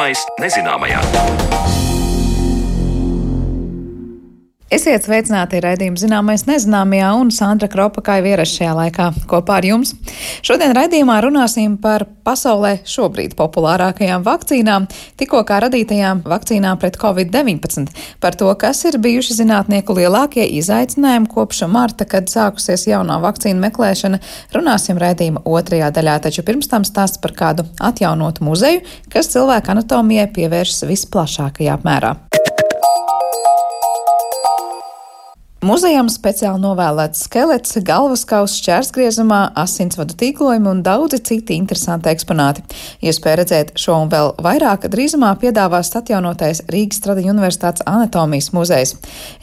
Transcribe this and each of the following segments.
Zināmais nezināmajā. Esiet sveicināti raidījuma zināmais nezināmajā un Sandra Kropa kā vieras šajā laikā kopā ar jums. Šodien raidījumā runāsim par pasaulē šobrīd populārākajām vakcīnām, tikko kā radītajām vakcīnām pret covid-19, par to, kas ir bijuši zinātnieku lielākie izaicinājumi kopš marta, kad sākusies jaunā vakcīna meklēšana, runāsim raidījuma otrajā daļā, taču pirms tam stāsts par kādu atjaunotu muzeju, kas cilvēku anatomijai pievēršas visplašākajā apmērā. Muzejam speciāli novēlēts skelets, galvaskausa šķērsgriezumā, asinsvadu tīklojumi un daudzi citi interesanti eksponāti. Iespēja redzēt šo un vēl vairāk drīzumā piedāvās atjaunotais Rīgas Tradiņu Universitātes anatomijas muzejs.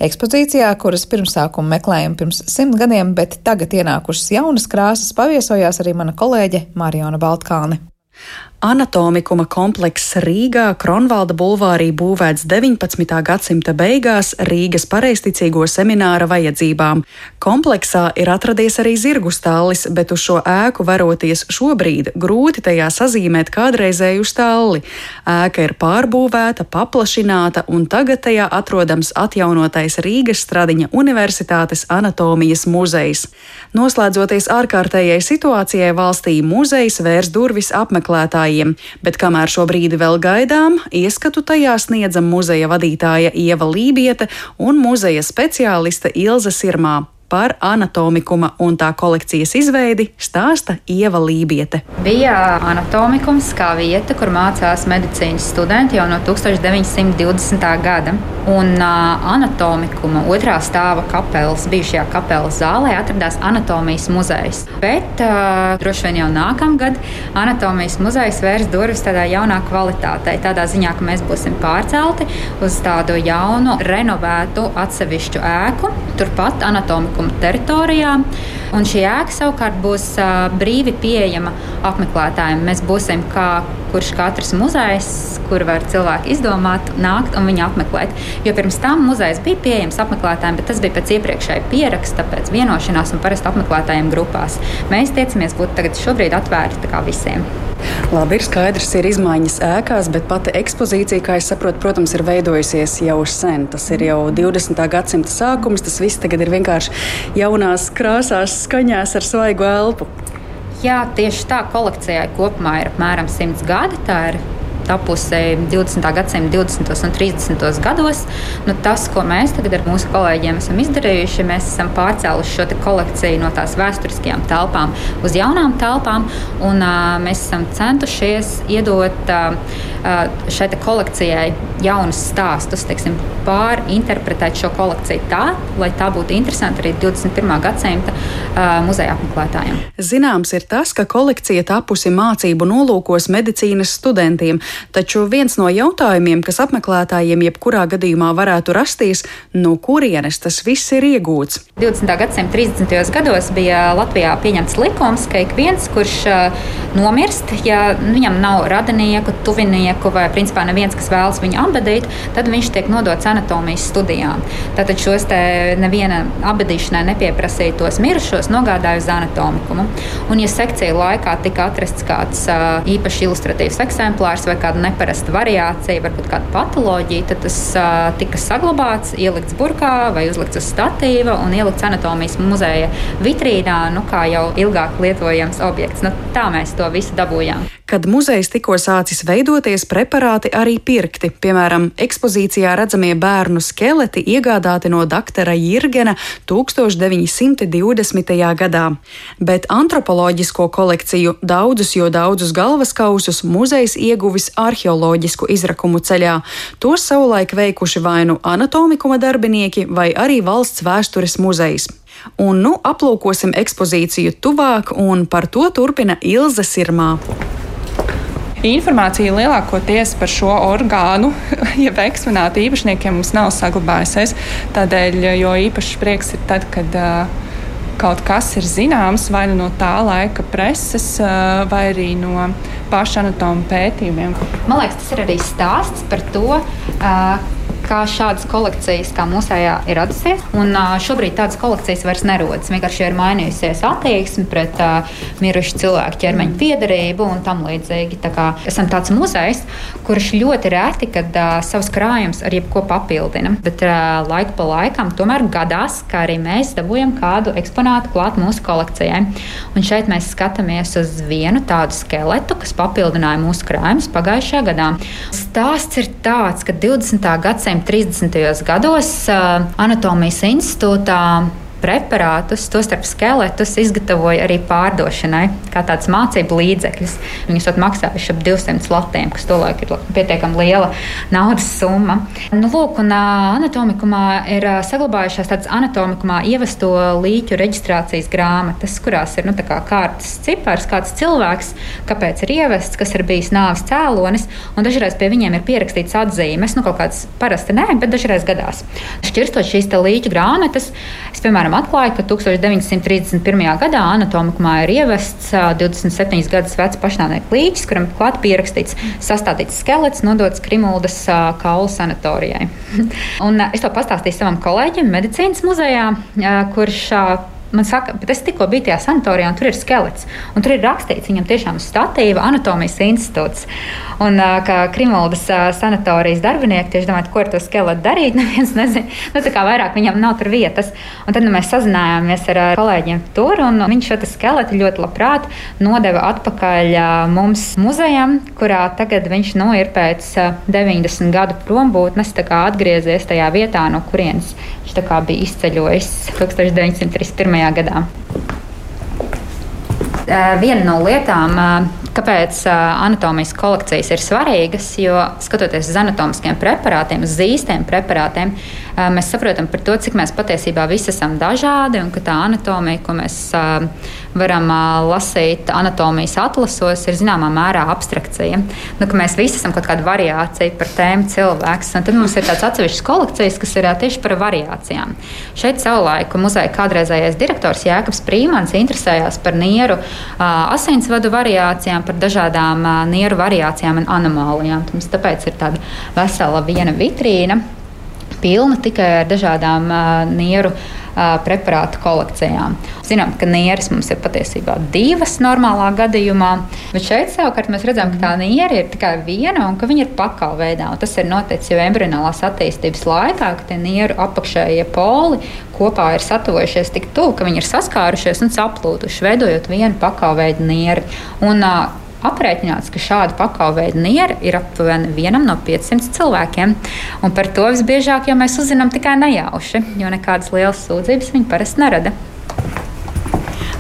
Ekspozīcijā, kuras pirmsākumu meklējam pirms simt gadiem, bet tagad ienākušas jaunas krāsas, paviesojās arī mana kolēģe Mariona Baltkāne. Anatomikuma komplekss Rīgā Kronvalda bulvārī būvēts 19. gadsimta beigās Rīgas pareisticīgo semināra vajadzībām. Kompleksā ir atradies arī zirgu stallis, bet uz šo ēku veroties šobrīd grūti tajā sazīmēt kādreizēju stalli. Ēka ir pārbūvēta, paplašināta un tagad tajā atrodams atjaunotais Rīgas Stradiņa Universitātes anatomijas muzejs. Noslēdzoties ārkārtējai situācijai valstī, muzejs vērs durvis apmeklētājiem klausītājiem, bet kamēr šo brīdi vēl gaidām, ieskatu tajā sniedzam muzeja vadītāja Ieva Lībieta un muzeja speciāliste Ilza Sirmā. Par anatomikuma un tā kolekcijas izveidi stāsta Ieva Lībiete. Bija anatomikums kā vieta, kur mācās medicīnas studenti jau no 1920. gada. Un anatomikuma otrā stāva kapelas, bijušajā kapelas zālē, atradās anatomijas muzejs. Bet uh, droši vien jau nākamgad anatomijas muzejs vērs durvis tādā jaunā kvalitātē. Tādā ziņā, ka mēs būsim pārcelti uz tādu jaunu, renovētu atsevišķu ēku, turpat anatomikuma nosaukuma teritorijā. Un šī ēka savukārt būs brīvi pieejama apmeklētājiem. Mēs būsim kā kurš katrs muzejs, kur var cilvēki izdomāt, nākt un viņu apmeklēt. Jo pirms tam muzejs bija pieejams apmeklētājiem, bet tas bija pēc iepriekšēja pieraksta, pēc vienošanās un parasti apmeklētājiem grupās. Mēs tiecamies būt tagad šobrīd atvērti visiem. Labi, ir skaidrs, ir izmaiņas ēkās, bet pati ekspozīcija, kā es saprotu, protams, ir veidojusies jau sen. Tas ir jau 20. gadsimta sākums, tas viss tagad ir vienkārši jaunās krāsās, skaņās ar svaigu elpu. Jā, tieši tā kolekcijai kopumā ir apmēram 100 gadi. Tā ir tapusi 20. gadsimta 20. un 30. gados. Nu, tas, ko mēs tagad ar mūsu kolēģiem esam izdarījuši, mēs esam pārcēluši šo kolekciju no tās vēsturiskajām telpām uz jaunām telpām, un uh, mēs esam centušies iedot uh, šai kolekcijai jaunus stāstus, teiksim, pārinterpretēt šo kolekciju tā, lai tā būtu interesanta arī 21. gadsimta uh, muzeja apmeklētājiem. Zināms ir tas, ka kolekcija tapusi mācību nolūkos medicīnas studentiem, taču viens no jautājumiem, kas apmeklētājiem jebkurā gadījumā varētu rasties, no kurienes tas viss ir iegūts. 20. gadsimta 30. gados bija Latvijā pieņemts likums, ka ik viens, kurš nomirst, ja viņam nav radinieku, tuvinieku vai principā neviens, kas vēlas viņu apbedīt, tad viņš tiek nodots anatomijas studijām. Tātad šos te neviena apbedīšanai nepieprasītos mirušos nogādāja uz anatomikumu. Un, ja sekcija laikā tika atrasts kāds īpaši ilustratīvs eksemplārs vai kāda neparasta variācija, varbūt kāda patoloģija, tad tas uh, tika saglabāts, ielikts burkā vai uzlikts uz statīva un ielikts anatomijas muzeja vitrīnā, nu, kā jau ilgāk lietojams objekts. Nu, tā mēs to visu dabūjām. Kad muzejs tikko sācis veidoties, preparāti arī pirkti. Piemēram, ekspozīcijā redzamie bērnu skeleti iegādāti no doktora Jirgena 1920. gadā. Bet antropoloģisko kolekciju daudzus, jo daudzus galvaskausus muzejs ieguvis arheoloģisku izrakumu ceļā. Tos savulaik veikuši vai nu anatomikuma darbinieki, vai arī valsts vēstures muzejs. Un nu aplūkosim ekspozīciju tuvāk, un par to turpina Ilze Sirmā. Informācija lielākoties par šo orgānu, jeb eksponātu īpašniekiem mums nav saglabājusies. Tādēļ, jo īpaši prieks ir tad, kad uh, kaut kas ir zināms vai nu no tā laika preses, vai arī no paša anatoma pētījumiem. Man liekas, tas ir arī stāsts par to, kā šādas kolekcijas kā mūsējā ir radusies. Un, šobrīd tādas kolekcijas vairs nerodas. Vienkārši ir mainījusies attieksme pret uh, mirušu cilvēku ķermeņa piedarību un tam līdzīgi. Tā kā esam tāds muzejs, kurš ļoti reti, kad uh, savus krājumus ar jebko papildina. Bet uh, laiku pa laikam tomēr gadās, ka arī mēs dabūjam kādu eksponātu klāt mūsu kolekcijai. Un šeit mēs skatāmies uz vienu tādu skeletu, kas papildināja mūsu krājumus pagājušajā gadā. Stāsts ir tāds, ka 20. gadsimta 30. gados uh, Anatomijas institūtā preparātus, tostarp skeletus, izgatavoja arī pārdošanai, kā tāds mācību līdzekļus. Viņus pat maksājuši ap 200 latiem, kas tolaik ir pietiekami liela naudas summa. Nu, lūk, un anatomikumā ir saglabājušās tādas anatomikumā ievesto līķu reģistrācijas grāmatas, kurās ir nu, kā kārtas cipars, kāds cilvēks, kāpēc ir ievests, kas ir bijis nāves cēlonis, un dažreiz pie viņiem ir pierakstīts atzīmes, nu kaut kāds parasti nē, bet dažreiz gadās. Šķirstot šīs līķu grāmatas, es, piemēram, piemēram, atklāja, ka 1931. gadā anatomikumā ir ievests 27 gadus vecs pašnāvnieku līķis, kuram klāt pierakstīts sastādīts skelets, nodots Krimuldas kaulu sanatorijai. Un es to pastāstīju savam kolēģim medicīnas muzejā, kurš Man saka, bet es tikko biju tajā sanatorijā, un tur ir skelets. Un tur ir rakstīts, viņam tiešām ir statīva anatomijas institūts. Un kā Krimuldas sanatorijas darbinieki tieši domāja, ko ar to skeletu darīt. Neviens nezina. Nu, tā kā vairāk viņam nav tur vietas. Un tad nu, mēs sazinājāmies ar kolēģiem tur, un viņš šo skeletu ļoti labprāt nodeva atpakaļ mums muzejam, kurā tagad viņš nu, ir pēc 90 gadu prombūtnes atgriezies tajā vietā, no kurienes viņš bija izceļojis 1931 gadā. Viena no lietām, kāpēc anatomijas kolekcijas ir svarīgas, jo skatoties uz anatomiskiem preparātiem, uz zīstiem preparātiem, mēs saprotam par to, cik mēs patiesībā visi esam dažādi un ka tā anatomija, ko mēs varam lasīt anatomijas atlasos, ir zināmā mērā abstrakcija. Nu, mēs visi esam kaut kāda variācija par tēmu cilvēks, un tad mums ir tāds atsevišķs kolekcijas, kas ir tieši par variācijām. Šeit savulaik muzeja kādreizējais direktors Jēkabs Prīmans interesējās par nieru asinsvadu variācijām, par dažādām nieru variācijām un anomālijām. Tāpēc ir tāda vesela viena vitrīna, pilna tikai ar dažādām nieru preparātu kolekcijām. Zinām, ka nieres mums ir patiesībā divas normālā gadījumā, bet šeit savukārt mēs redzam, ka tā niera ir tikai viena un ka viņa ir pakāveidā. Tas ir noticis jau embrionālās attīstības laikā, ka tie nieru apakšējie poli kopā ir satuvojušies tik tuvu, ka viņi ir saskārušies un saplūduši, veidojot vienu pakāveidu nieri. Un, aprēķināts, ka šāda pakāveida niera ir aptuveni vienam no 500 cilvēkiem. Un par to visbiežāk jau mēs uzzinām tikai nejauši, jo nekādas lielas sūdzības viņi parasti nerada.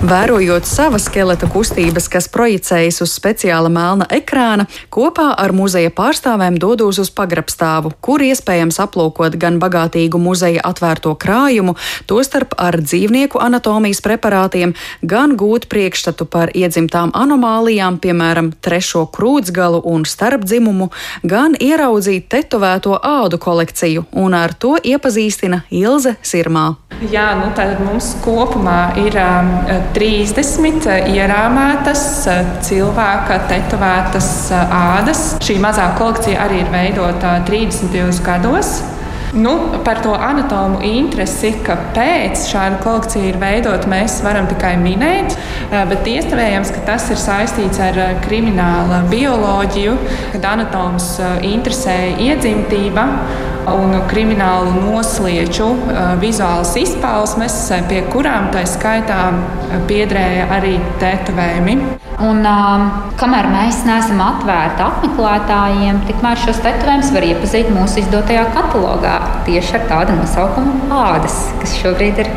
Vērojot savas skeleta kustības, kas projicējas uz speciāla melna ekrāna, kopā ar muzeja pārstāvēm dodos uz pagrabstāvu, kur iespējams aplūkot gan bagātīgu muzeja atvērto krājumu, tostarp ar dzīvnieku anatomijas preparātiem, gan gūt priekšstatu par iedzimtām anomālijām, piemēram, trešo krūtsgalu un starpdzimumu, gan ieraudzīt tetovēto ādu kolekciju, un ar to iepazīstina Ilze Sirmā. Jā, nu tad mums kopumā ir um, 30 eh, ierāmētas eh, cilvēka tetovētas eh, ādas. Šī mazā kolekcija arī ir veidota 30. gados. Nu, par to anatomu interesi, kāpēc šāda kolekcija ir veidota, mēs varam tikai minēt. Bet iespējams, ka tas ir saistīts ar kriminālu bioloģiju, kad anatoms interesēja iedzimtība un kriminālu noslieču vizuālas izpausmes, pie kurām tā skaitā piedrēja arī tetovējumi. Un, um, kamēr mēs neesam atvērti apmeklētājiem, tikmēr šos tetovējumus var iepazīt mūsu izdotajā katalogā tieši ar tādu nosaukumu ādas, kas šobrīd ir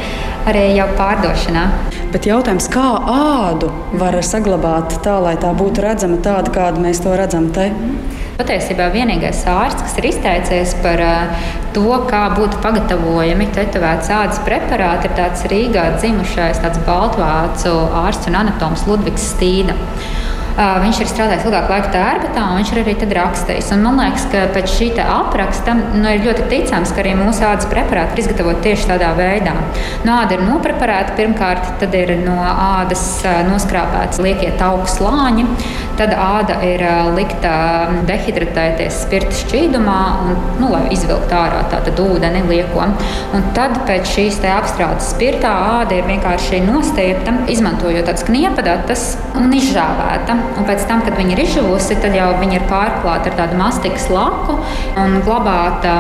arī jau pārdošanā. Bet jautājums, kā ādu var saglabāt tā, lai tā būtu redzama tāda, kāda mēs to redzam te? Patiesībā vienīgais ārsts, kas ir izteicies par to, kā būtu pagatavojami tetovēts ādas preparāti, ir tāds Rīgā dzimušais, tāds baltvācu ārsts un anatoms Ludvigs Stīda. Viņš ir strādājis ilgāku laiku tērbatā, un viņš ir arī rakstījis. Un man liekas, ka pēc šī apraksta nu, ir ļoti ticams, ka arī mūsu ādas preparāti ir izgatavoti tieši tādā veidā. No āda ir nopreparēta pirmkārt, tad ir no ādas noskrāpēts liekie tauku slāņi, tad āda ir likta dehidratēties spirta šķīdumā, un, nu, lai izvilktu ārā tādu ūdeni lieko. Un tad pēc šīs apstrādes spirtā āda ir vienkārši nostiepta, izmantojot tādas kniepadatas un izžāvēta. Un pēc tam, kad viņi ir izžuvusi, tad jau viņi ir pārklāti ar tādu mastikas laku un glabāta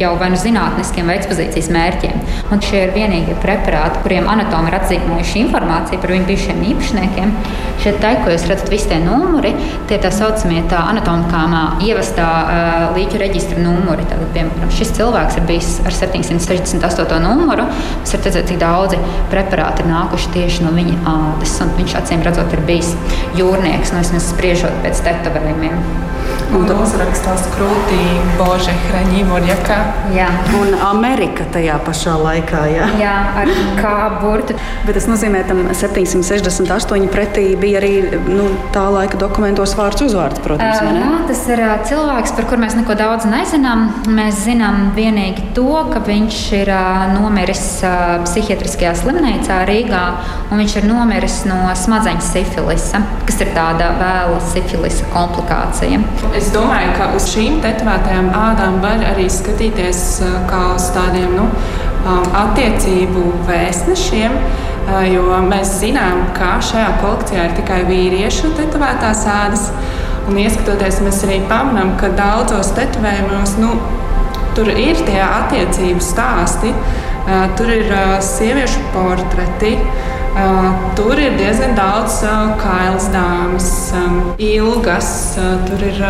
jau vai nu zinātniskiem vai ekspozīcijas mērķiem. Un šie ir vienīgie preparāti, kuriem anatomi ir atzīmējuši informāciju par viņu bijušiem īpašniekiem. Šeit tā, ko jūs redzat, visi tie numuri, tie tā saucamie tā anatomikāmā ievestā uh, līķu reģistra numuri. Tad, piemēram, šis cilvēks ir bijis ar 768. numuru. Mums ir redzēt, cik daudzi preparāti ir nākuši tieši no viņa ādas. Viņš acīm redzot, ir bijis jūrnieks, no vismaz spriežot pēc tetovējumiem. Un tad uzrakstās krūtī Bože Hraņīvorjaka. Jā. Un Amerika tajā pašā laikā, jā. Jā, ar kā burtu. Bet tas nozīmē, tam 768 pretī bija arī nu, tā laika dokumentos vārds uzvārds, protams. Uh, jā, tas ir uh, cilvēks, par kur mēs neko daudz nezinām. Mēs zinām vienīgi to, ka viņš ir uh, nomiris uh, psihiatriskajā slimnīcā Rīgā, un viņš ir nomiris no smadzeņu sifilisa, kas ir tāda vēla sifilisa komplikācija. Es domāju, ka uz šīm tetovētajām ādām var arī skatīties uh, kā uz tādiem nu, um, attiecību vēstnešiem. Jo mēs zinām, ka šajā kolekcijā ir tikai vīriešu tetovētās ādas. Un ieskatoties, mēs arī pamanām, ka daudzos tetovējumos nu, tur ir tie attiecību stāsti, tur ir sieviešu portreti. Tur ir diezgan daudz kailas dāmas, ilgas. Tur ir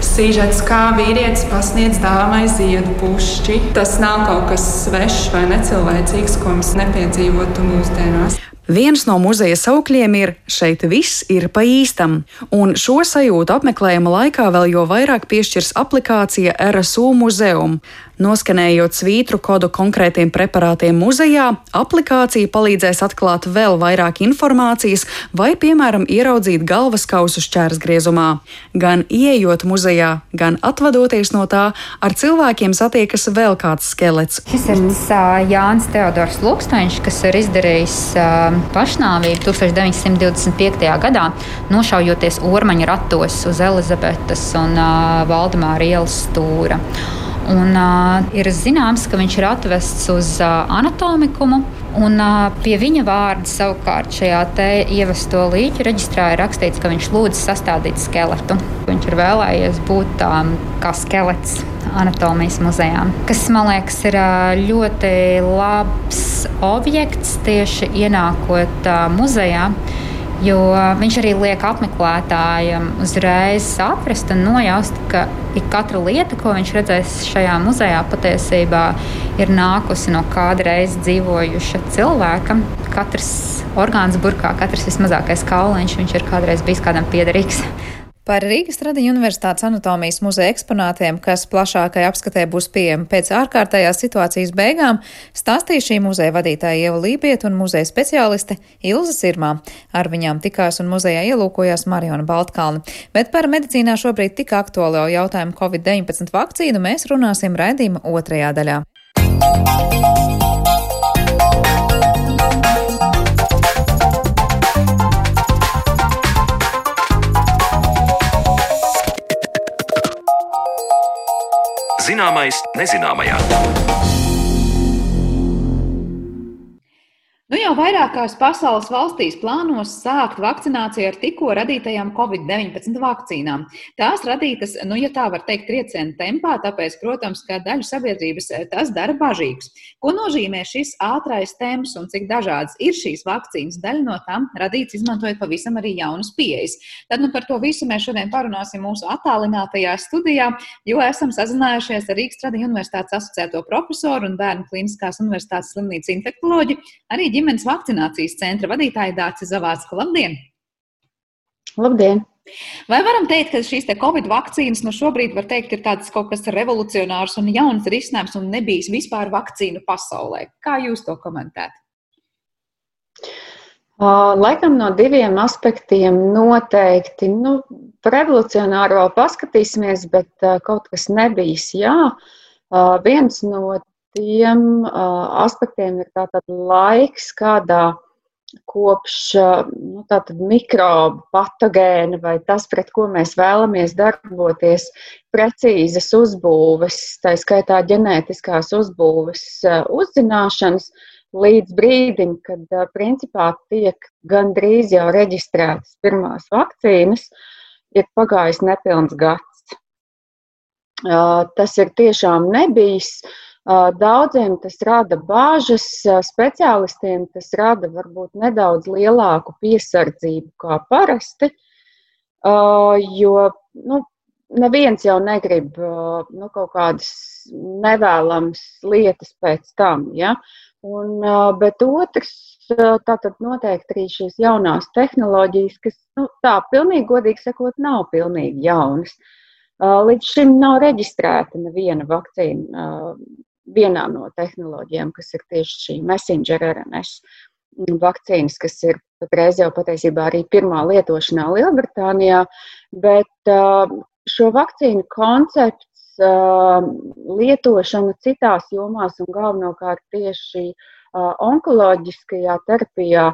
Sīžets, kā vīrietis pasniedz dāmai ziedu pušķi. Tas nav kaut kas svešs vai necilvēcīgs, ko mēs nepiedzīvotu mūsdienās. Viens no muzeja saukļiem ir šeit viss ir pa īstam, un šo sajūtu apmeklējuma laikā vēl jo vairāk piešķirs aplikācija RSU muzeum. Noskanējot svītru kodu konkrētiem preparātiem muzejā, aplikācija palīdzēs atklāt vēl vairāk informācijas vai, piemēram, ieraudzīt galvas kausu šķērsgriezumā. Gan ieejot muzejā, gan atvadoties no tā, ar cilvēkiem satiekas vēl kāds skelets. Šis ir uh, Jānis Teodors Luksteņš, kas ir izdarījis uh, pašnāvību 1925. gadā, nošaujoties ormaņa ratos uz Elizabetes un uh, Valdemāra ielas stūra. Un, uh, ir zināms, ka viņš ir atvests uz uh, anatomikumu. Un, uh, pie viņa vārda savukārt šajā ievesto līķu reģistrā ir rakstīts, ka viņš lūdz sastādīt skeletu. Viņš ir vēlējies būt um, kā skelets anatomijas muzejā, kas man liekas ir uh, ļoti labs objekts tieši ienākot uh, muzejā. Jo viņš arī liek apmeklētājiem uzreiz saprast un nojaust, ka ik katra lieta, ko viņš redzēs šajā muzejā, patiesībā ir nākusi no kādreiz dzīvojuša cilvēka. Katrs orgāns burkā, katrs vismazākais kauliņš, viņš ir kādreiz bijis kādam piederīgs. Par Rīgas Tradiņu Universitātes anatomijas muzeja eksponātiem, kas plašākai apskatē būs pieejami pēc ārkārtējās situācijas beigām, stāstīja šī muzeja vadītāja Ieva Lībieta un muzeja speciāliste Ilza Sirmā. Ar viņām tikās un muzejā ielūkojās Mariona Baltkalna. Bet par medicīnā šobrīd tik aktuālo jautājumu Covid-19 vakcīnu mēs runāsim raidījuma otrajā daļā. Zināmais nezināmajā. Nu jau vairākās pasaules valstīs plānos sākt vakcināciju ar tikko radītajām Covid-19 vakcīnām. Tās radītas, nu, ja tā var teikt, trieciena tempā, tāpēc, protams, ka daļu sabiedrības eh, tas dara bažīgs. Ko nozīmē šis ātrais temps un cik dažādas ir šīs vakcīnas? Daļa no tām radīts izmantojot pavisam arī jaunas pieejas. Tad nu, par to visu mēs šodien parunāsim mūsu attālinātajā studijā, jo esam sazinājušies ar Rīgas Tradiņu Universitātes asociēto profesoru un Bērnu Kliniskās Universitātes slimnīcas infektoloģi. Arī ģimenes vakcinācijas centra vadītāja Dācis Zavācka. Labdien! Labdien! Vai varam teikt, ka šīs te Covid vakcīnas nu šobrīd var teikt, ir tāds kaut kas revolucionārs un jauns risinājums un nebijis vispār vakcīnu pasaulē? Kā jūs to komentētu? Laikam no diviem aspektiem noteikti. Nu, revolucionāro paskatīsimies, bet kaut kas nebijis. Jā, viens no tiem aspektiem ir tātad laiks, kādā kopš nu, mikrobu patogēna vai tas, pret ko mēs vēlamies darboties, precīzas uzbūves, tā skaitā ģenētiskās uzbūves uzzināšanas, līdz brīdim, kad principā tiek gandrīz jau reģistrētas pirmās vakcīnas, ir pagājis nepilns gads. Tas ir tiešām nebijis. Daudziem tas rada bāžas, speciālistiem tas rada varbūt nedaudz lielāku piesardzību kā parasti, jo nu, neviens jau negrib nu, kaut kādas nevēlamas lietas pēc tam. Ja? Un, bet otrs, tātad noteikti arī šīs jaunās tehnoloģijas, kas nu, tā pilnīgi godīgi sakot, nav pilnīgi jaunas. Līdz šim nav reģistrēta neviena vakcīna vienā no tehnoloģijām, kas ir tieši šī messenger RNS vakcīnas, kas ir patreiz jau patiesībā arī pirmā lietošanā Lielbritānijā, bet šo vakcīnu koncepts lietošana citās jomās un galvenokārt tieši onkoloģiskajā terapijā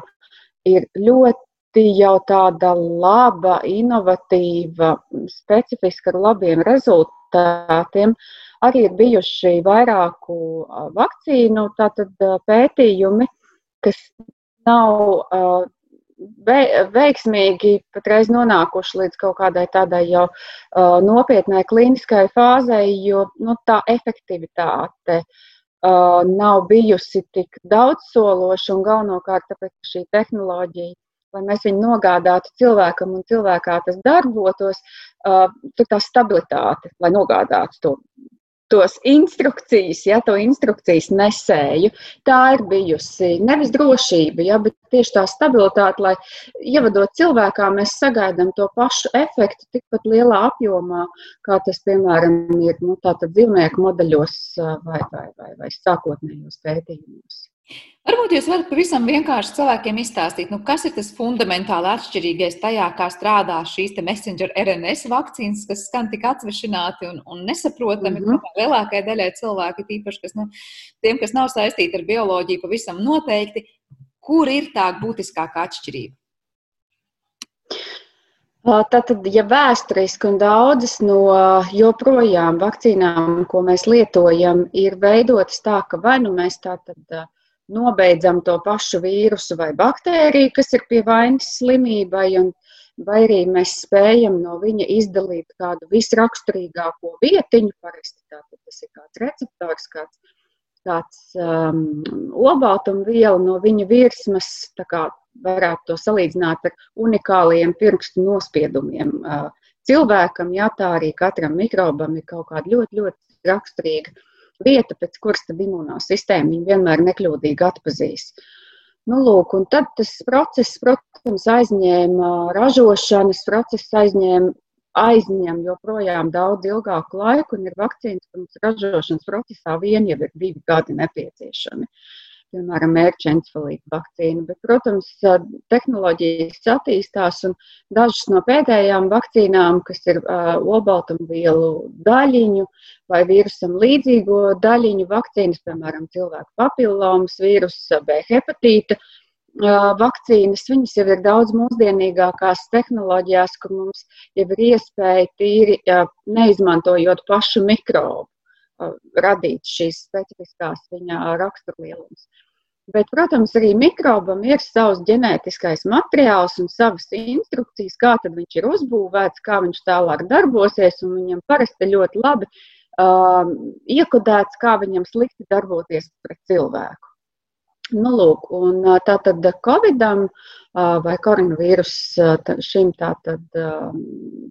ir ļoti jau tāda laba, inovatīva, specifiska ar labiem rezultātiem. Arī ir bijuši vairāku vakcīnu pētījumi, kas nav veiksmīgi patreiz nonākuši līdz kaut kādai tādai jau uh, nopietnai klīniskai fāzei, jo nu, tā efektivitāte uh, nav bijusi tik daudzsološa un galvenokārt tāpēc, ka šī tehnoloģija, lai mēs viņu nogādātu cilvēkam un cilvēkā tas darbotos, uh, tur tā stabilitāte, lai nogādātu to tos instrukcijas, ja to instrukcijas nesēju. Tā ir bijusi nevis drošība, ja, bet tieši tā stabilitāte, lai ievadot cilvēkā, mēs sagaidām to pašu efektu tikpat lielā apjomā, kā tas, piemēram, ir nu, dzīvnieku modeļos vai, vai, vai, vai sākotnējos pētījumos. Varbūt jūs varat pavisam vienkārši cilvēkiem izstāstīt, nu, kas ir tas fundamentāli atšķirīgais tajā, kā strādā šīs messenger RNS vakcīnas, kas skan tik atsvešināti un, un nesaprotami. Mm -hmm. Lielākajai daļai cilvēki, tīpaši kas, nu, tiem, kas nav saistīti ar bioloģiju, pavisam noteikti, kur ir tā būtiskākā atšķirība? Tātad, ja vēsturiski un daudzas no joprojām vakcīnām, ko mēs lietojam, ir veidotas tā, ka vai nu mēs tātad nobeidzam to pašu vīrusu vai baktēriju, kas ir pie vainas slimībai, un, vai arī mēs spējam no viņa izdalīt kādu visraksturīgāko vietiņu. Parasti tas ir kāds receptors, kāds, kāds um, olbaltumviela no viņa virsmas, tā kā varētu to salīdzināt ar unikāliem pirkstu nospiedumiem. Uh, cilvēkam, jā, tā arī katram mikrobam ir kaut kāda ļoti, ļoti raksturīga vieta, pēc kuras tad imunā sistēma viņu vienmēr nekļūdīgi atpazīs. Nu, lūk, un tad tas process, protams, aizņēma ražošanas process, aizņēma, aizņem joprojām daudz ilgāku laiku, un ir vakcīnas, kuras ražošanas procesā vien jau ir divi gadi nepieciešami. Uh, piemēram, mērķa encefalīta vakcīna. Bet, protams, tehnoloģijas attīstās un dažas no pēdējām vakcīnām, kas ir uh, olbaltumvielu daļiņu vai vīrusam līdzīgo daļiņu vakcīnas, piemēram, cilvēku papillomas vīrusa, B hepatīta. Uh, vakcīnas, viņas jau ir daudz mūsdienīgākās tehnoloģijās, kur mums jau ir iespēja tīri uh, neizmantojot pašu mikrobu radīt šīs specifiskās viņa raksturlielumus. Bet, protams, arī mikrobam ir savs ģenētiskais materiāls un savas instrukcijas, kā viņš ir uzbūvēts, kā viņš tālāk darbosies. Viņam parasti ļoti labi um, iekodēts, kā viņam slikti darboties pret cilvēku. Nu, lūk, un tā tad Covidam vai koronavīrus šim tātad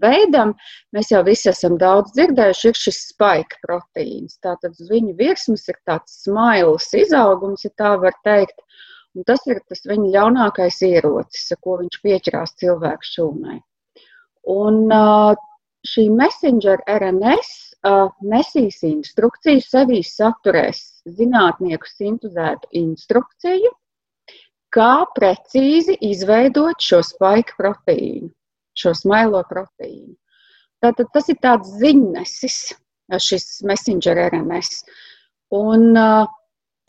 veidam, mēs jau visi esam daudz dzirdējuši, ir šis spike proteīns. Tātad uz viņu virsmas ir tāds smailes izaugums, ja tā var teikt, un tas ir tas viņa ļaunākais ierocis, ko viņš pieķerās cilvēku šūnai. Un šī messenger RNS nesīs instrukciju, sevī saturēs zinātnieku sintēzētu instrukciju, kā precīzi izveidot šo spaiku proteīnu, šo smailo proteīnu. Tātad tas ir tāds ziņnesis, šis messenger RNS. Un uh,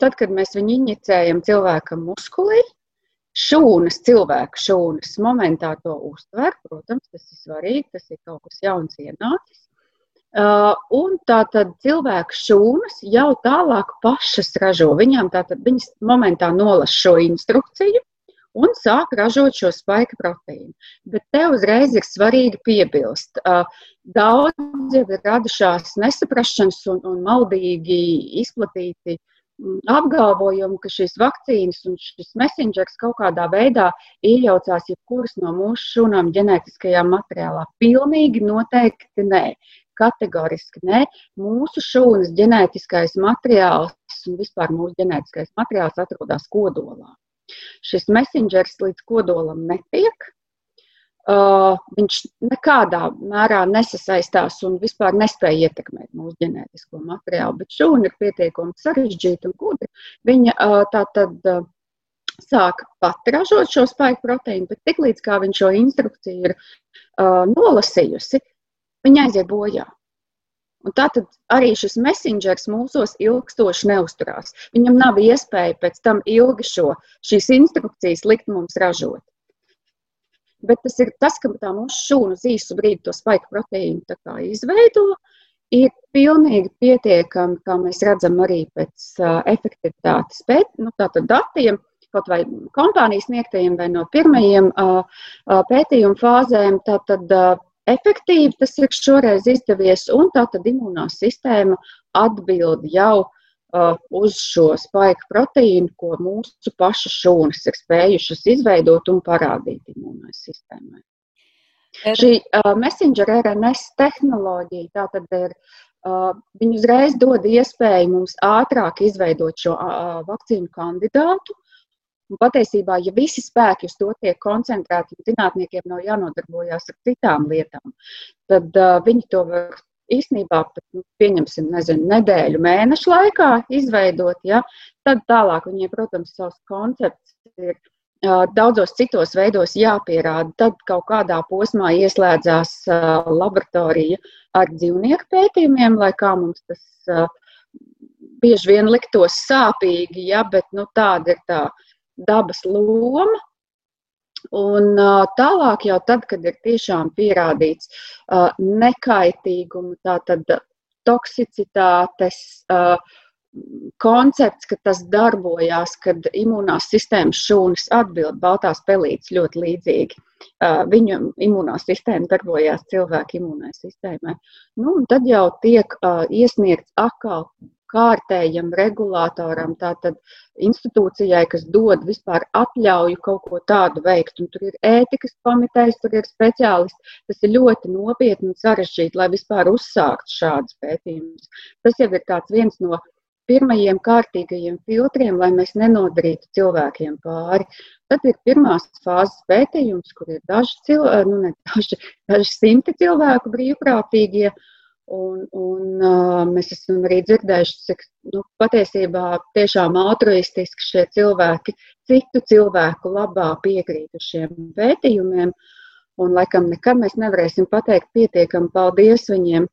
tad, kad mēs viņu injicējam cilvēkam muskulī, šūnas, cilvēka šūnas momentā to uztver. Protams, tas ir svarīgi, tas ir kaut kas jauns ienācis. Uh, un tā tad cilvēka šūnas jau tālāk pašas ražo. Viņām tātad viņas momentā nolasa šo instrukciju un sāk ražot šo spēka proteīnu. Bet te uzreiz ir svarīgi piebilst, uh, daudz jau ir radušās nesaprašanas un, un maldīgi izplatīti uh, apgalvojumu, ka šīs vakcīnas un šis messengers kaut kādā veidā iejaucās jebkuras no mūsu šūnām ģenētiskajā materiālā. Pilnīgi noteikti nē. Kategoriski nē. Mūsu šūnas ģenētiskais materiāls un vispār mūsu ģenētiskais materiāls atrodas kodolā. Šis messengers līdz kodolam netiek, Uh, viņš nekādā mērā nesasaistās un vispār nespēja ietekmēt mūsu ģenētisko materiālu. Bet šūna ir pietiekami sarežģīta un gudra. Viņa uh, tā tad uh, sāk pati ražot šo spēku proteīnu, bet tiklīdz kā viņš šo instrukciju ir uh, nolasījusi, viņa aiziet bojā. Un tātad arī šis messengers mūsos ilgstoši neusturās. Viņam nav iespēja pēc tam ilgi šo, šīs instrukcijas likt mums ražot. Bet tas ir tas, ka tā mūsu šūna uz īsu brīdi to spaiku proteīnu izveido. Ir pilnīgi pietiekami, kā mēs redzam, arī pēc uh, efektivitātes pēt, nu, datiem, kaut vai kompānijas sniegtajiem vai no pirmajiem uh, pētījuma fāzēm. Tātad uh, efektīvi tas ir šoreiz izdevies, un tātad imunā sistēma atbild jau Uh, uz šo spaiku proteīnu, ko mūsu pašu šūnas ir spējušas izveidot un parādīt imunai sistēmai. Er... Šī uh, messenger RNS tehnoloģija tātad ir. Uh, viņi uzreiz dod iespēju mums ātrāk izveidot šo uh, vakcīnu kandidātu. Un patiesībā, ja visi spēki uz to tiek koncentrēti, un zinātniekiem nav jānodarbojas ar citām lietām, tad uh, viņi to var īstenībā nu, pieņemsim, nezinu, nedēļu, mēnešu laikā izveidot, ja, tad tālāk viņiem, protams, savs koncepts ir uh, daudzos citos veidos jāpierāda. Tad kaut kādā posmā ieslēdzās uh, laboratorija ar dzīvnieku pētījumiem, lai kā mums tas uh, bieži vien liktos sāpīgi, ja, bet nu, tāda ir tā dabas loma. Un tālāk, jau tad, kad ir tiešām pierādīts nekaitīguma, tātad toksicitātes koncepts, ka tas darbojās, kad imunās sistēmas šūnas atbild baltās pelītes ļoti līdzīgi. Viņu imunās sistēma darbojās cilvēka imunai sistēmai. Nu, tad jau tiek iesniegts atkal kārtējam regulātoram, tātad institūcijai, kas dod vispār atļauju kaut ko tādu veikt. Un tur ir ētikas komitejas, tur ir speciālisti. Tas ir ļoti nopietni un sarežģīti, lai vispār uzsāktu šādus pētījumus. Tas jau ir viens no pirmajiem kārtīgajiem filtriem, lai mēs nenodarītu cilvēkiem pāri. Tad ir pirmās fāzes pētījums, kur ir daži, cilvēki, nu ne daži, daži simti cilvēku brīvprātīgie. Uh, Un, un uh, mēs esam arī dzirdējuši, cik nu, patiesībā tiešām altruistiski šie cilvēki citu cilvēku labā piekrīt šiem pētījumiem. Un, laikam, nekad mēs nevarēsim pateikt pietiekami paldies viņiem.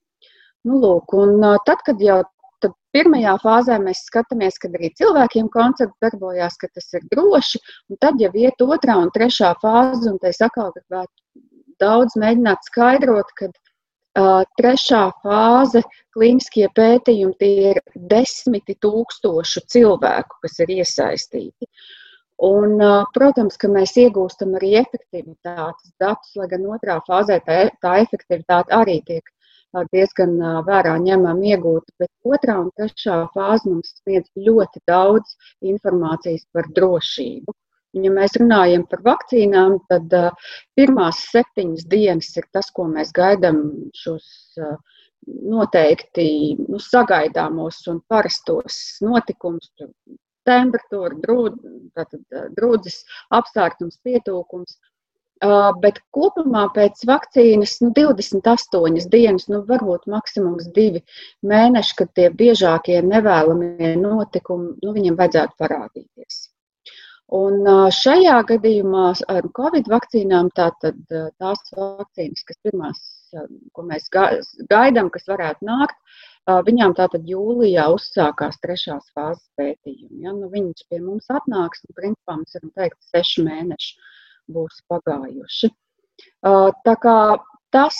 Nu, lūk, un uh, tad, kad jau tad pirmajā fāzē mēs skatāmies, kad arī cilvēkiem koncepts darbojās, ka tas ir droši, un tad jau iet otrā un trešā fāze, un te es atkal gribētu daudz mēģināt skaidrot, kad Trešā fāze - klīniskie pētījumi, tie ir desmiti tūkstošu cilvēku, kas ir iesaistīti. Un, protams, ka mēs iegūstam arī efektivitātes datus, lai gan otrā fāzē tā, tā efektivitāte arī tiek diezgan vērā ņemama iegūta, bet otrā un trešā fāze mums sniedz ļoti daudz informācijas par drošību. Ja mēs runājam par vakcīnām, tad pirmās septiņas dienas ir tas, ko mēs gaidām šos noteikti nu, sagaidāmos un parastos notikumus. Temperatūra, drūd, drūdzes, apstākļums, pietūkums. Bet kopumā pēc vakcīnas nu, 28 dienas, nu, varbūt maksimums divi mēneši, kad tie biežākie nevēlamie notikumi, nu, viņiem vajadzētu parādīties. Un šajā gadījumā ar Covid vakcīnām tātad tās vakcīnas, kas pirmās, ko mēs gaidām, kas varētu nākt, viņām tātad jūlijā uzsākās trešās fāzes pētījumi. Ja? Nu, viņas pie mums atnāks, un principā mēs varam teikt, seši mēneši būs pagājuši. Tā kā tas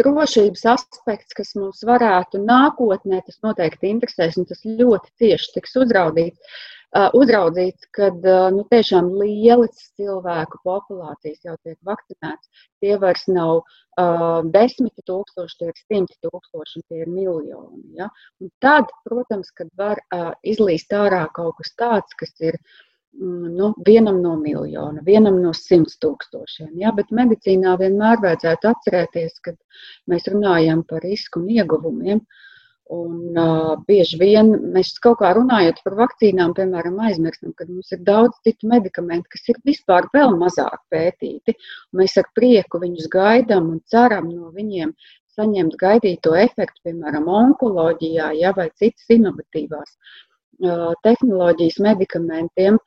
drošības aspekts, kas mums varētu nākotnē, tas noteikti interesēs, un tas ļoti cieši tiks uzraudīts uzraudzīts, kad nu, tiešām lielas cilvēku populācijas jau tiek vakcinētas. Tie vairs nav uh, desmiti tūkstoši, tie ir simti tūkstoši, un tie ir miljoni. Ja? Un tad, protams, kad var uh, izlīst ārā kaut kas tāds, kas ir mm, nu, vienam no miljona, vienam no simts tūkstošiem. Ja? Bet medicīnā vienmēr vajadzētu atcerēties, kad mēs runājam par risku un ieguvumiem. Uh, Un, uh, bieži vien mēs kaut kā runājot par vakcīnām, piemēram, aizmirstam, ka mums ir daudz citu medikamentu, kas ir vispār vēl mazāk pētīti. Mēs ar prieku viņus gaidām un ceram no viņiem saņemt gaidīto efektu, piemēram, onkoloģijā ja, vai citas inovatīvās uh, tehnoloģijas medikamentiem.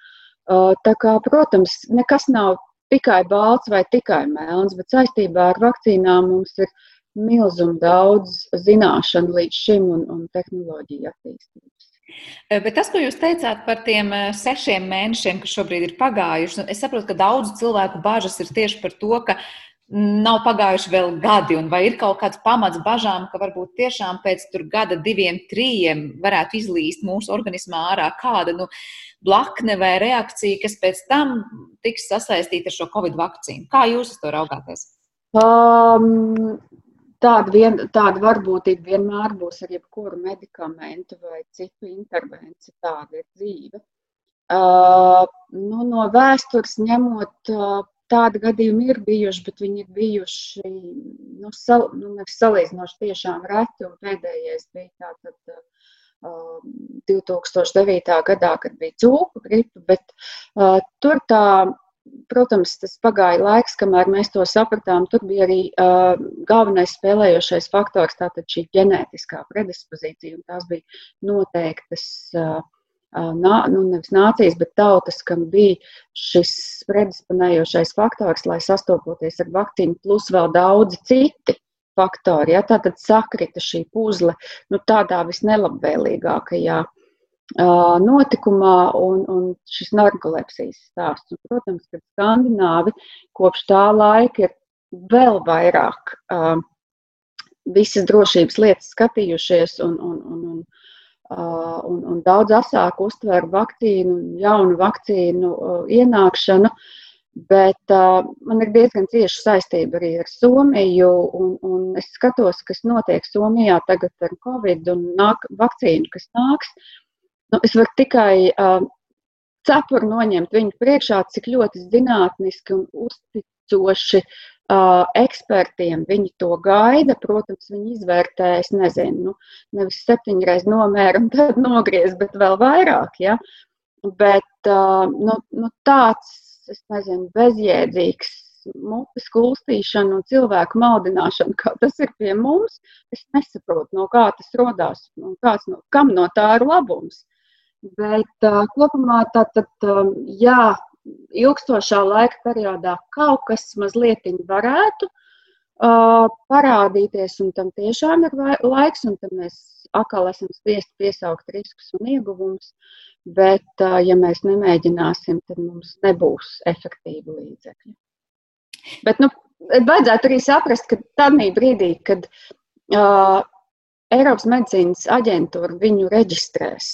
Uh, tā kā, protams, nekas nav tikai balts vai tikai melns, bet saistībā ar vakcīnām mums ir milzumu daudz zināšanu līdz šim un, un tehnoloģiju attīstības. Bet tas, ko jūs teicāt par tiem sešiem mēnešiem, kas šobrīd ir pagājuši, nu, es saprotu, ka daudzu cilvēku bažas ir tieši par to, ka nav pagājuši vēl gadi, un vai ir kaut kāds pamats bažām, ka varbūt tiešām pēc gada, diviem, trījiem varētu izlīst mūsu organismā ārā kāda nu, blakne vai reakcija, kas pēc tam tiks sasaistīta ar šo covid vakcīnu. Kā jūs uz to raugāties? Um, Tāda, vien, tāda varbūtība vienmēr būs ar jebkuru medikamentu vai citu intervenciju. Tāda ir dzīve. Uh, nu, no vēstures ņemot, uh, tādi gadījumi ir bijuši, bet viņi ir bijuši nu, sal, nu, salīdzinoši tiešām reti. Pēdējais bija tātad, uh, 2009. gadā, kad bija cūku gripa, bet uh, tur tā Protams, tas pagāja laiks, kamēr mēs to sapratām. Tur bija arī uh, galvenais spēlējošais faktors, tātad šī ģenētiskā predispozīcija. Tās bija noteiktas, uh, nā, nu, nevis nācijas, bet tautas, kam bija šis predisponējošais faktors, lai sastopoties ar vakcīnu, plus vēl daudzi citi faktori. Ja? Tātad sakrita šī puzle nu, tādā visnelabvēlīgākajā notikumā un, un šis narkolepsijas stāsts. Un, protams, ka skandināvi kopš tā laika ir vēl vairāk uh, visas drošības lietas skatījušies un, un, un, un, uh, un, un daudz asāk uztver vakcīnu, jaunu vakcīnu uh, ienākšanu. Bet uh, man ir diezgan cieša saistība arī ar Somiju, un, un es skatos, kas notiek Somijā tagad ar Covid un nāk, vakcīnu, kas nāks. Uh, Nu, es varu tikai uh, cepuri noņemt viņu priekšā, cik ļoti zinātniski un uzticoši uh, ekspertiem viņi to gaida. Protams, viņi izvērtē, es nezinu, nu, nevis septiņreiz nomēra un tad nogriez, bet vēl vairāk. Ja? Bet uh, nu, nu, tāds, es nezinu, bezjēdzīgs mutes kulstīšana un cilvēku maldināšana, kā tas ir pie mums, es nesaprotu, no kā tas radās un kāds no, kam no tā ir labums. Bet uh, kopumā tātad, um, jā, ilgstošā laika periodā kaut kas mazliet varētu uh, parādīties, un tam tiešām ir laiks, un tad mēs atkal esam spiesti piesaukt riskus un ieguvumus. Bet, uh, ja mēs nemēģināsim, tad mums nebūs efektīvi līdzekļi. Bet, nu, vajadzētu arī saprast, ka tādā brīdī, kad uh, Eiropas medicīnas aģentūra viņu reģistrēs,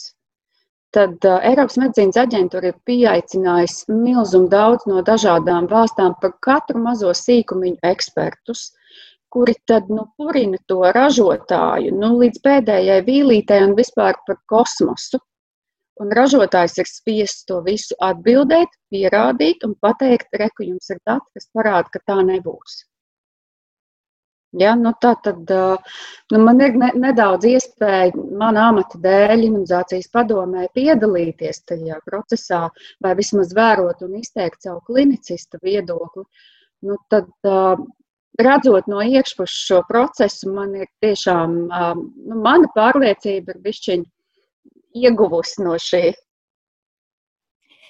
tad uh, Eiropas medicīnas aģentūra ir pieaicinājusi milzumu daudz no dažādām valstām par katru mazo sīkumiņu ekspertus, kuri tad nu, purina to ražotāju nu, līdz pēdējai vīlītei un vispār par kosmosu. Un ražotājs ir spiests to visu atbildēt, pierādīt un pateikt, reku jums ir dati, kas parāda, ka tā nebūs. Ja, nu tā tad nu man ir ne, nedaudz iespēja mana amata dēļ imunizācijas padomē piedalīties tajā procesā, vai vismaz vērot un izteikt savu klinicista viedokli. Nu, tad, redzot no iekšpuses šo procesu, man ir tiešām, nu, mana pārliecība ir bišķiņa ieguvusi no šī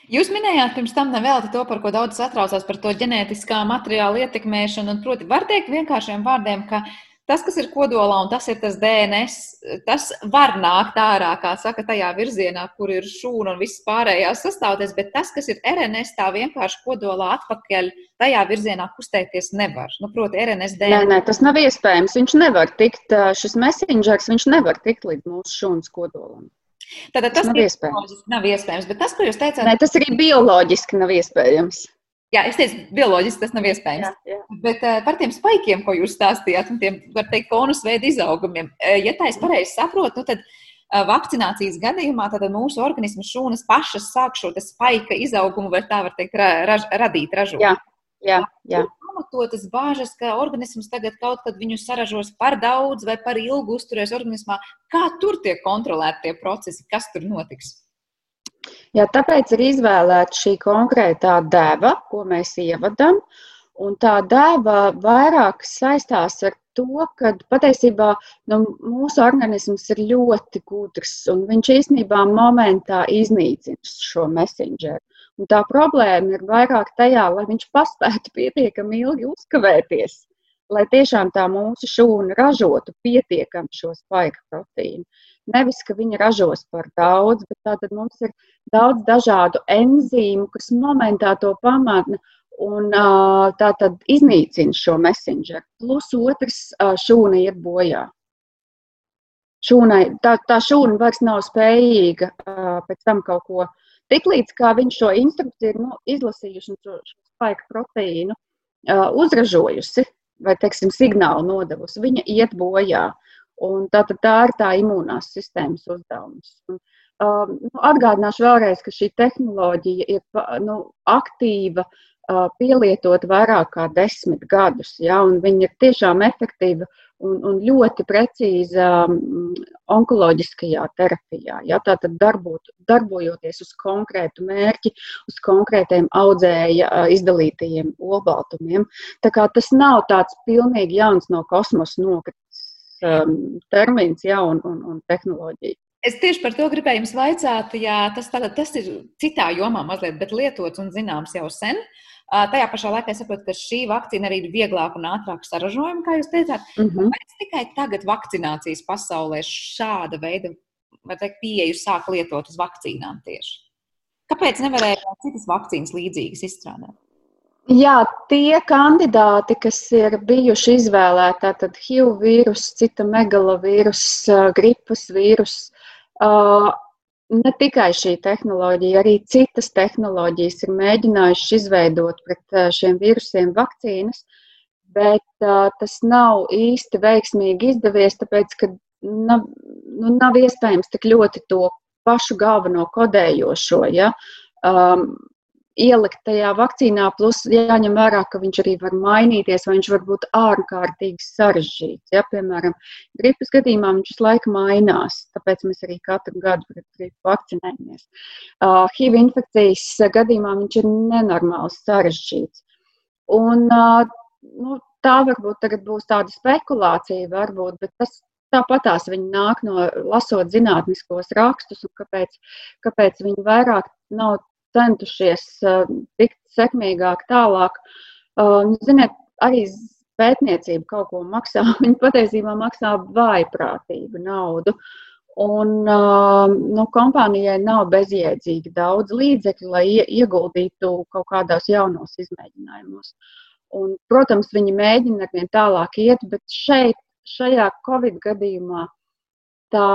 Jūs minējāt pirms tam nevelti to, par ko daudz satraucās par to ģenētiskā materiāla ietekmēšanu. Un, proti, var teikt vienkāršiem vārdiem, ka tas, kas ir kodolā un tas ir tas DNS, tas var nākt ārā, kā saka, tajā virzienā, kur ir šūna un viss pārējās sastāvdaļas, bet tas, kas ir RNS, tā vienkārši kodolā atpakaļ tajā virzienā kustēties nevar. Nu, proti, RNS DNS. Nē, nē, tas nav iespējams. Viņš nevar tikt, šis messengers, viņš nevar tikt līdz mūsu šūnas kodolam. Tātad tas, nav iespējams. Nav iespējams, bet tas, ko jūs teicāt, Nē, tas arī bioloģiski nav iespējams. Jā, es teicu, bioloģiski tas nav iespējams. Jā, jā. Bet uh, par tiem spaikiem, ko jūs stāstījāt, un tiem, var teikt, konus veidu izaugumiem, uh, ja tā es pareizi saprotu, nu tad uh, vakcinācijas gadījumā tad mūsu organismu šūnas pašas sāk šo spaika izaugumu, vai tā var teikt, ra, raž, radīt, ražot. Jā, jā. jā pamatotas bāžas, ka organisms tagad kaut kad viņu saražos par daudz vai par ilgu uzturēs organismā. Kā tur tiek kontrolēti tie procesi, kas tur notiks? Jā, tāpēc ir izvēlēta šī konkrētā deva, ko mēs ievadam. Un tā deva vairāk saistās ar to, ka patiesībā nu, mūsu organisms ir ļoti gudrs un viņš īstenībā momentā iznīcina šo messengeru. Un tā problēma ir vairāk tajā, lai viņš paspētu pietiekami ilgi uzkavēties, lai tiešām tā mūsu šūna ražotu pietiekami šo spaiga proteīnu. Nevis, ka viņi ražos par daudz, bet tātad mums ir daudz dažādu enzīmu, kas momentā to pamatna un tā tad iznīcina šo messengeru. Plus otrs šūna iet bojā. Šūnai, tā, tā šūna vairs nav spējīga pēc tam kaut ko darīt Tiklīdz kā viņš šo instrukciju ir nu, izlasījuši un šo, spaiku proteīnu uh, uzražojusi, vai teiksim, signālu nodevusi, viņa iet bojā. Un tā, tā ir tā imūnās sistēmas uzdevums. Un, uh, nu, atgādināšu vēlreiz, ka šī tehnoloģija ir nu, aktīva uh, pielietot vairāk kā desmit gadus. Ja, viņa ir tiešām efektīva un, un ļoti precīza onkoloģiskajā terapijā. Ja, Tātad darbot, darbojoties uz konkrētu mērķi, uz konkrētiem audzēja izdalītajiem olbaltumiem. Tas nav tāds pilnīgi jauns no kosmosa nokritis um, termins ja, un, un, un tehnoloģija. Es tieši par to gribēju jums vaicāt, ja tas, tātad, tas ir citā jomā mazliet, bet lietots un zināms jau sen. Uh, Tajā pašā laikā es saprotu, ka šī vakcīna arī ir vieglāk un ātrāk saražojama, kā jūs teicāt. Mm -hmm. Kāpēc tikai tagad vakcinācijas pasaulē šāda veida teikt, pieeju sāk lietot uz vakcīnām tieši? Kāpēc nevarēja citas vakcīnas līdzīgas izstrādāt? Jā, tie kandidāti, kas ir bijuši izvēlēti, tad HIV vīrusu, cita megalovīrus, gripas vīrusu, ne tikai šī tehnoloģija, arī citas tehnoloģijas ir mēģinājušas izveidot pret šiem vīrusiem vakcīnas, bet uh, tas nav īsti veiksmīgi izdevies, tāpēc, ka nav, nu, nav iespējams tik ļoti to pašu galveno kodējošo. Ja? Um, ielikt tajā vakcīnā, plus jāņem vērā, ka viņš arī var mainīties, vai viņš var būt ārkārtīgi sarežģīts. Ja? Piemēram, gripas gadījumā viņš visu laiku mainās, tāpēc mēs arī katru gadu pret gripu vakcinējamies. Uh, HIV infekcijas gadījumā viņš ir nenormāli sarežģīts. Un, uh, nu, tā varbūt būs tāda spekulācija, varbūt, bet tas Tāpatās viņi nāk no lasot zinātniskos rakstus, un kāpēc, kāpēc viņi vairāk nav centušies uh, tikt sekmīgāk tālāk. Uh, ziniet, arī pētniecība kaut ko maksā. Viņi patiesībā maksā vājprātīgu naudu. Un uh, nu, kompānijai nav bezjēdzīgi daudz līdzekļu, lai ieguldītu kaut kādos jaunos izmēģinājumos. Un, protams, viņi mēģina ar vien tālāk iet, bet šeit, šajā Covid gadījumā, Tā,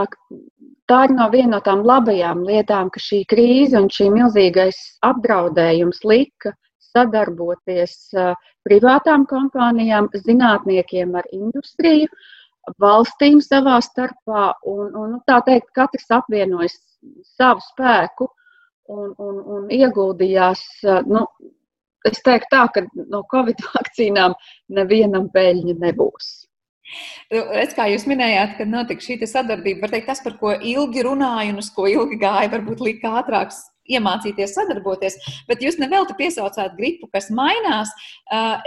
tā ir no viena no tām labajām lietām, ka šī krīze un šī milzīgais apdraudējums lika sadarboties privātām kompānijām, zinātniekiem ar industriju, valstīm savā starpā. Un, un, nu, tā teikt, katrs apvienojas savu spēku un, un, un ieguldījās. Nu, es teiktu tā, ka no Covid vakcīnām nevienam peļņa nebūs. Es kā jūs minējāt, kad notika šī sadarbība, var teikt, tas, par ko ilgi runāju un uz ko ilgi gāja, varbūt lika ātrāk iemācīties sadarboties, bet jūs nevelti piesaucāt gripu, kas mainās.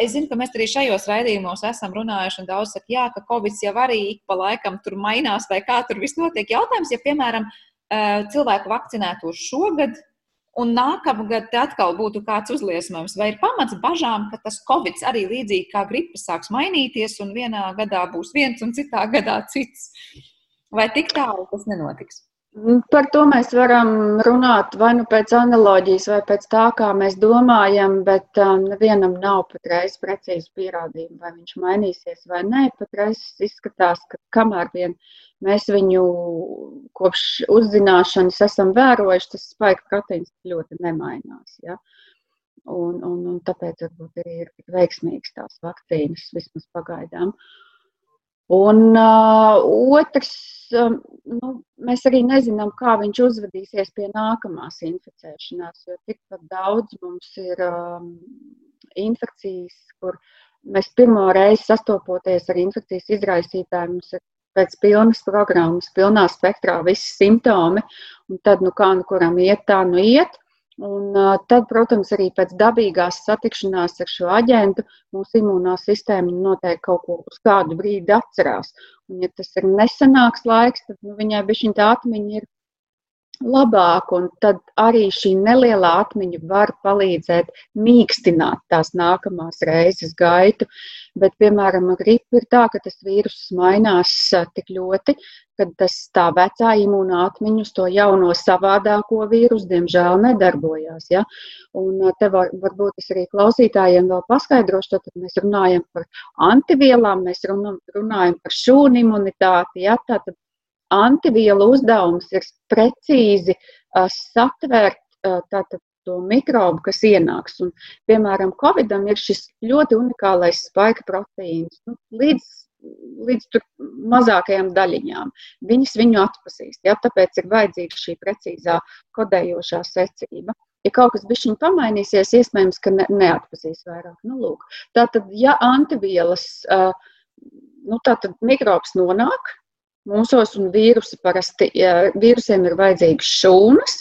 Es zinu, ka mēs arī šajos raidījumos esam runājuši, un daudz saka, jā, ka Covid jau arī ik pa laikam tur mainās, vai kā tur viss notiek. Jautājums, ja, piemēram, cilvēku vakcinētos šogad, un nākamgad atkal būtu kāds uzliesmojums. Vai ir pamats bažām, ka tas covid arī līdzīgi kā gripa sāks mainīties, un vienā gadā būs viens, un citā gadā cits? Vai tik tālu tas nenotiks? Mm, par to mēs varam runāt vai nu pēc analoģijas, vai pēc tā, kā mēs domājam, bet um, nevienam nav patreiz precīzi pierādījumi, vai viņš mainīsies vai nē. Patreiz izskatās, ka kamēr vien mēs viņu kopš uzzināšanas esam vērojuši, tas spēka proteīns ļoti nemainās. Ja? Un, un, un tāpēc varbūt ir veiksmīgas tās vakcīnas vismaz pagaidām. Uh, Un uh, otrs, um, nu, mēs arī nezinām, kā viņš uzvedīsies pie nākamās inficēšanās, jo tikpat daudz mums ir um, infekcijas, kur mēs pirmo reizi sastopoties ar infekcijas izraisītājiem, mums ir pēc pilnas programmas, pilnā spektrā visi simptomi, un tad, nu kā nu kuram iet, tā nu iet. Un tad, protams, arī pēc dabīgās satikšanās ar šo aģentu mūsu imūnā sistēma noteikti kaut ko uz kādu brīdi atcerās. Un, ja tas ir nesenāks laiks, tad nu, viņai bija šī atmiņa ir labāk, un tad arī šī nelielā atmiņa var palīdzēt mīkstināt tās nākamās reizes gaitu. Bet, piemēram, gripa ir tā, ka tas vīrus mainās tik ļoti, ka tas tā vecā imūna atmiņa uz to jauno savādāko vīrusu, diemžēl, nedarbojās. Ja? Un te var, varbūt es arī klausītājiem vēl paskaidrošu, tad mēs runājam par antivielām, mēs runājam par šūnu imunitāti. Ja? Tātad antivielu uzdevums ir precīzi uh, satvērt uh, tātad, to mikrobu, kas ienāks. Un, piemēram, Covidam ir šis ļoti unikālais spēka proteīns. Nu, līdz līdz mazākajām daļiņām. Viņas viņu atpazīst. Ja? Tāpēc ir vajadzīga šī precīzā kodējošā secība. Ja kaut kas bija pamainīsies, iespējams, ka ne, neatpazīs vairāk. Nu, lūk. tātad, ja antivielas, nu, tātad mikrobs nonāk, Mūsos un vīrusi parasti, ja vīrusiem ir vajadzīgas šūnas,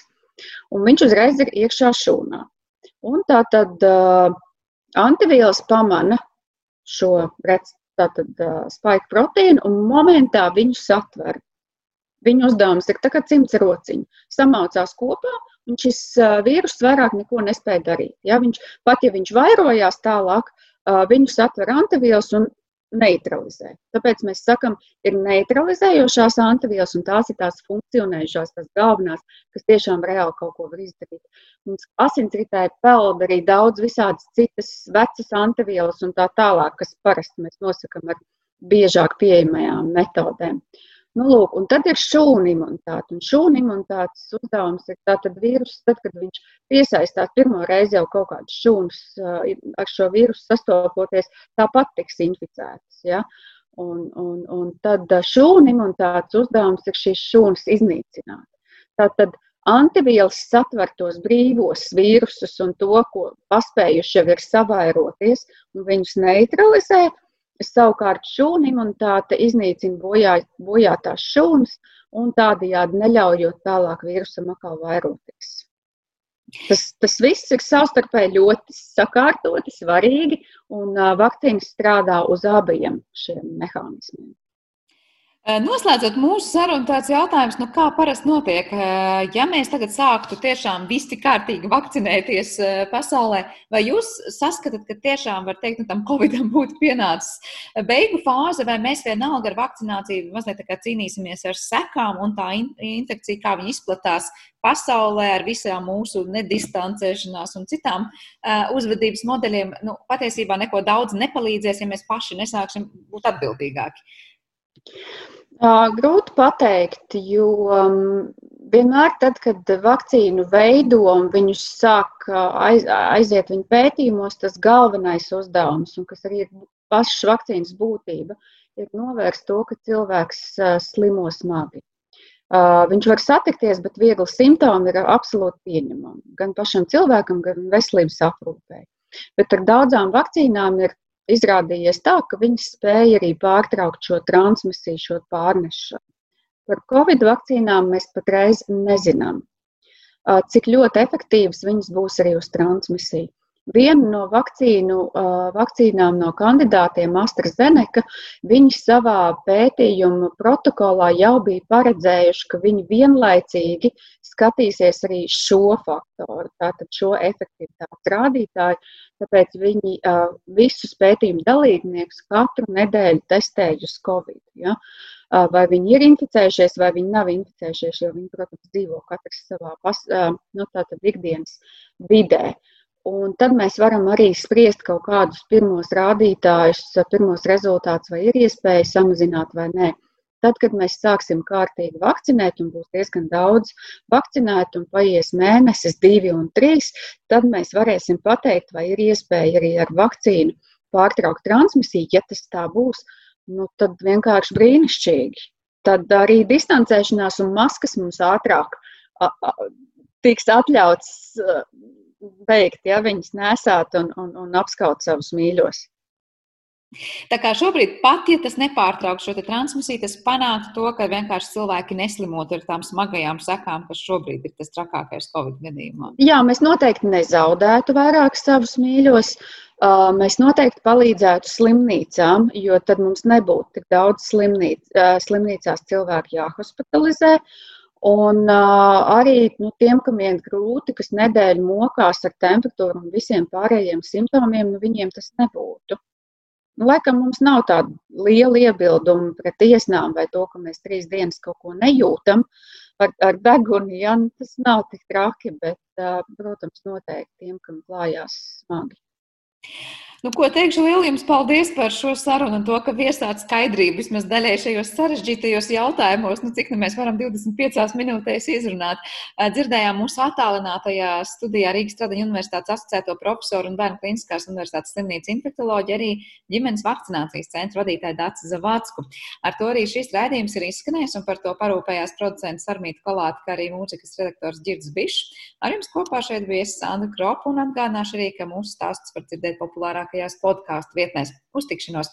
un viņš uzreiz ir iekšā šūnā. Un tā tad uh, antivielas pamana šo tātad, uh, spaiku proteīnu un momentā viņu satver. Viņu uzdevums ir tā kā cimds rociņi. Samaucās kopā, un šis uh, vīrus vairāk neko nespēja darīt. Ja? Viņš, pat ja viņš vairojās tālāk, uh, viņu satver antivielas un neutralizē. Tāpēc mēs sakām, ir neutralizējošās antivielas, un tās ir tās funkcionējušās, tās galvenās, kas tiešām reāli kaut ko var izdarīt. Mums asinsritē peld arī daudz visādas citas vecas antivielas un tā tālāk, kas parasti mēs nosakām ar biežāk pieejamajām metodēm. Uh, Nu, lūk, un tad ir šūnu imunitāte. Un šūnu imunitātes uzdevums ir tātad vīrus, tad, kad viņš piesaistās pirmo reizi jau kaut kādas šūnas ar šo vīrusu sastopoties, tāpat tiks inficētas. Ja? Un, un, un tad šūnu imunitātes uzdevums ir šīs šūnas iznīcināt. Tātad antivielas satver tos brīvos vīrusus un to, ko paspējuši jau ir savairoties, un viņus neutralizē, Savukārt šūnu imunitāte iznīcina bojā, bojātās šūnas un tādējādi neļaujot tālāk vīrusam atkal vairoties. Tas, tas viss ir savstarpēji ļoti sakārtoti, svarīgi, un vakcīnas strādā uz abiem šiem mehānismiem. Eh, noslēdzot mūsu sarunu, tāds jautājums, nu kā parasti notiek, eh, ja mēs tagad sāktu tiešām visi kārtīgi vakcinēties eh, pasaulē, vai jūs saskatāt, ka tiešām var teikt, nu tam Covidam būtu pienācis beigu fāze, vai mēs vienalga ar vakcināciju mazliet tā kā cīnīsimies ar sekām un tā infekcija, kā viņa izplatās pasaulē ar visām mūsu nedistancēšanās un citām uzvedības modeļiem, nu, patiesībā neko daudz nepalīdzēs, ja mēs paši nesāksim būt atbildīgāki. Grūti pateikt, jo vienmēr, tad, kad vakcīnu veido un viņus sāk aiz, aiziet viņu pētījumos, tas galvenais uzdevums, un kas arī ir pašas vakcīnas būtība, ir novērst to, ka cilvēks slimo smagi. Viņš var satikties, bet viegli simptomi ir absolūti pieņemami gan pašam cilvēkam, gan veselības aprūpē. Bet ar daudzām vakcīnām ir izrādījies tā, ka viņas spēja arī pārtraukt šo transmisiju, šo pārnešanu. Par Covid vakcīnām mēs patreiz nezinām, cik ļoti efektīvas viņas būs arī uz transmisiju. Viena no vakcīnu, vakcīnām no kandidātiem, AstraZeneca, viņi savā pētījuma protokolā jau bija paredzējuši, ka viņi vienlaicīgi skatīsies arī šo faktoru, tātad šo efektivitātes rādītāju. Tāpēc viņi visus pētījumu dalībniekus katru nedēļu testēja uz Covid. Ja? Vai viņi ir inficējušies, vai viņi nav inficējušies, jo viņi, protams, dzīvo katrs savā pas, nu, ikdienas vidē. Uh, Un tad mēs varam arī spriest kaut kādus pirmos rādītājus, pirmos rezultātus, vai ir iespēja samazināt vai nē. Tad, kad mēs sāksim kārtīgi vakcinēt, un būs diezgan daudz vakcinētu, un paies mēnesis, divi un trīs, tad mēs varēsim pateikt, vai ir iespēja arī ar vakcīnu pārtraukt transmisiju. Ja tas tā būs, nu, tad vienkārši brīnišķīgi. Tad arī distancēšanās un maskas mums ātrāk tiks atļauts beigt, ja viņas nesāt un, un, un apskaut savus mīļos. Tā kā šobrīd, pat ja tas nepārtrauktu šo transmisiju, tas panāktu to, ka vienkārši cilvēki neslimotu ar tām smagajām sekām, kas šobrīd ir tas trakākais Covid gadījumā. Jā, mēs noteikti nezaudētu vairāk savus mīļos. Mēs noteikti palīdzētu slimnīcām, jo tad mums nebūtu tik daudz slimnīc, slimnīcās cilvēku jāhospitalizē. Un uh, arī nu, tiem, kam ir grūti, kas nedēļu mokās ar temperatūru un visiem pārējiem simptomiem, nu, viņiem tas nebūtu. Nu, laikam mums nav tāda liela iebilduma pret tiesnām vai to, ka mēs trīs dienas kaut ko nejūtam ar, ar degunu. Ja, nu, tas nav tik traki, bet, uh, protams, noteikti tiem, kam klājās smagi. Nu, ko teikšu, liels jums paldies par šo sarunu un to, ka viesāt skaidrību vismaz daļai šajos sarežģītajos jautājumos, nu, cik nu mēs varam 25 minūtēs izrunāt. Dzirdējām mūsu attālinātajā studijā Rīgas Stradiņa Universitātes asociēto profesoru un Bērnu Kliniskās Universitātes slimnīcas infektoloģiju, arī ģimenes vakcinācijas centra vadītāju Dācu Zavācku. Ar to arī šis raidījums ir izskanējis un par to parūpējās producents Armīta Kolāta, kā arī mūzikas redaktors Girds Bišs. Ar jums kopā šeit bija Sandra Kropa un atgādināšu arī, ka mūsu stāsts var dzirdēt populārāk labākajās podkāstu vietnēs. Uz tikšanos!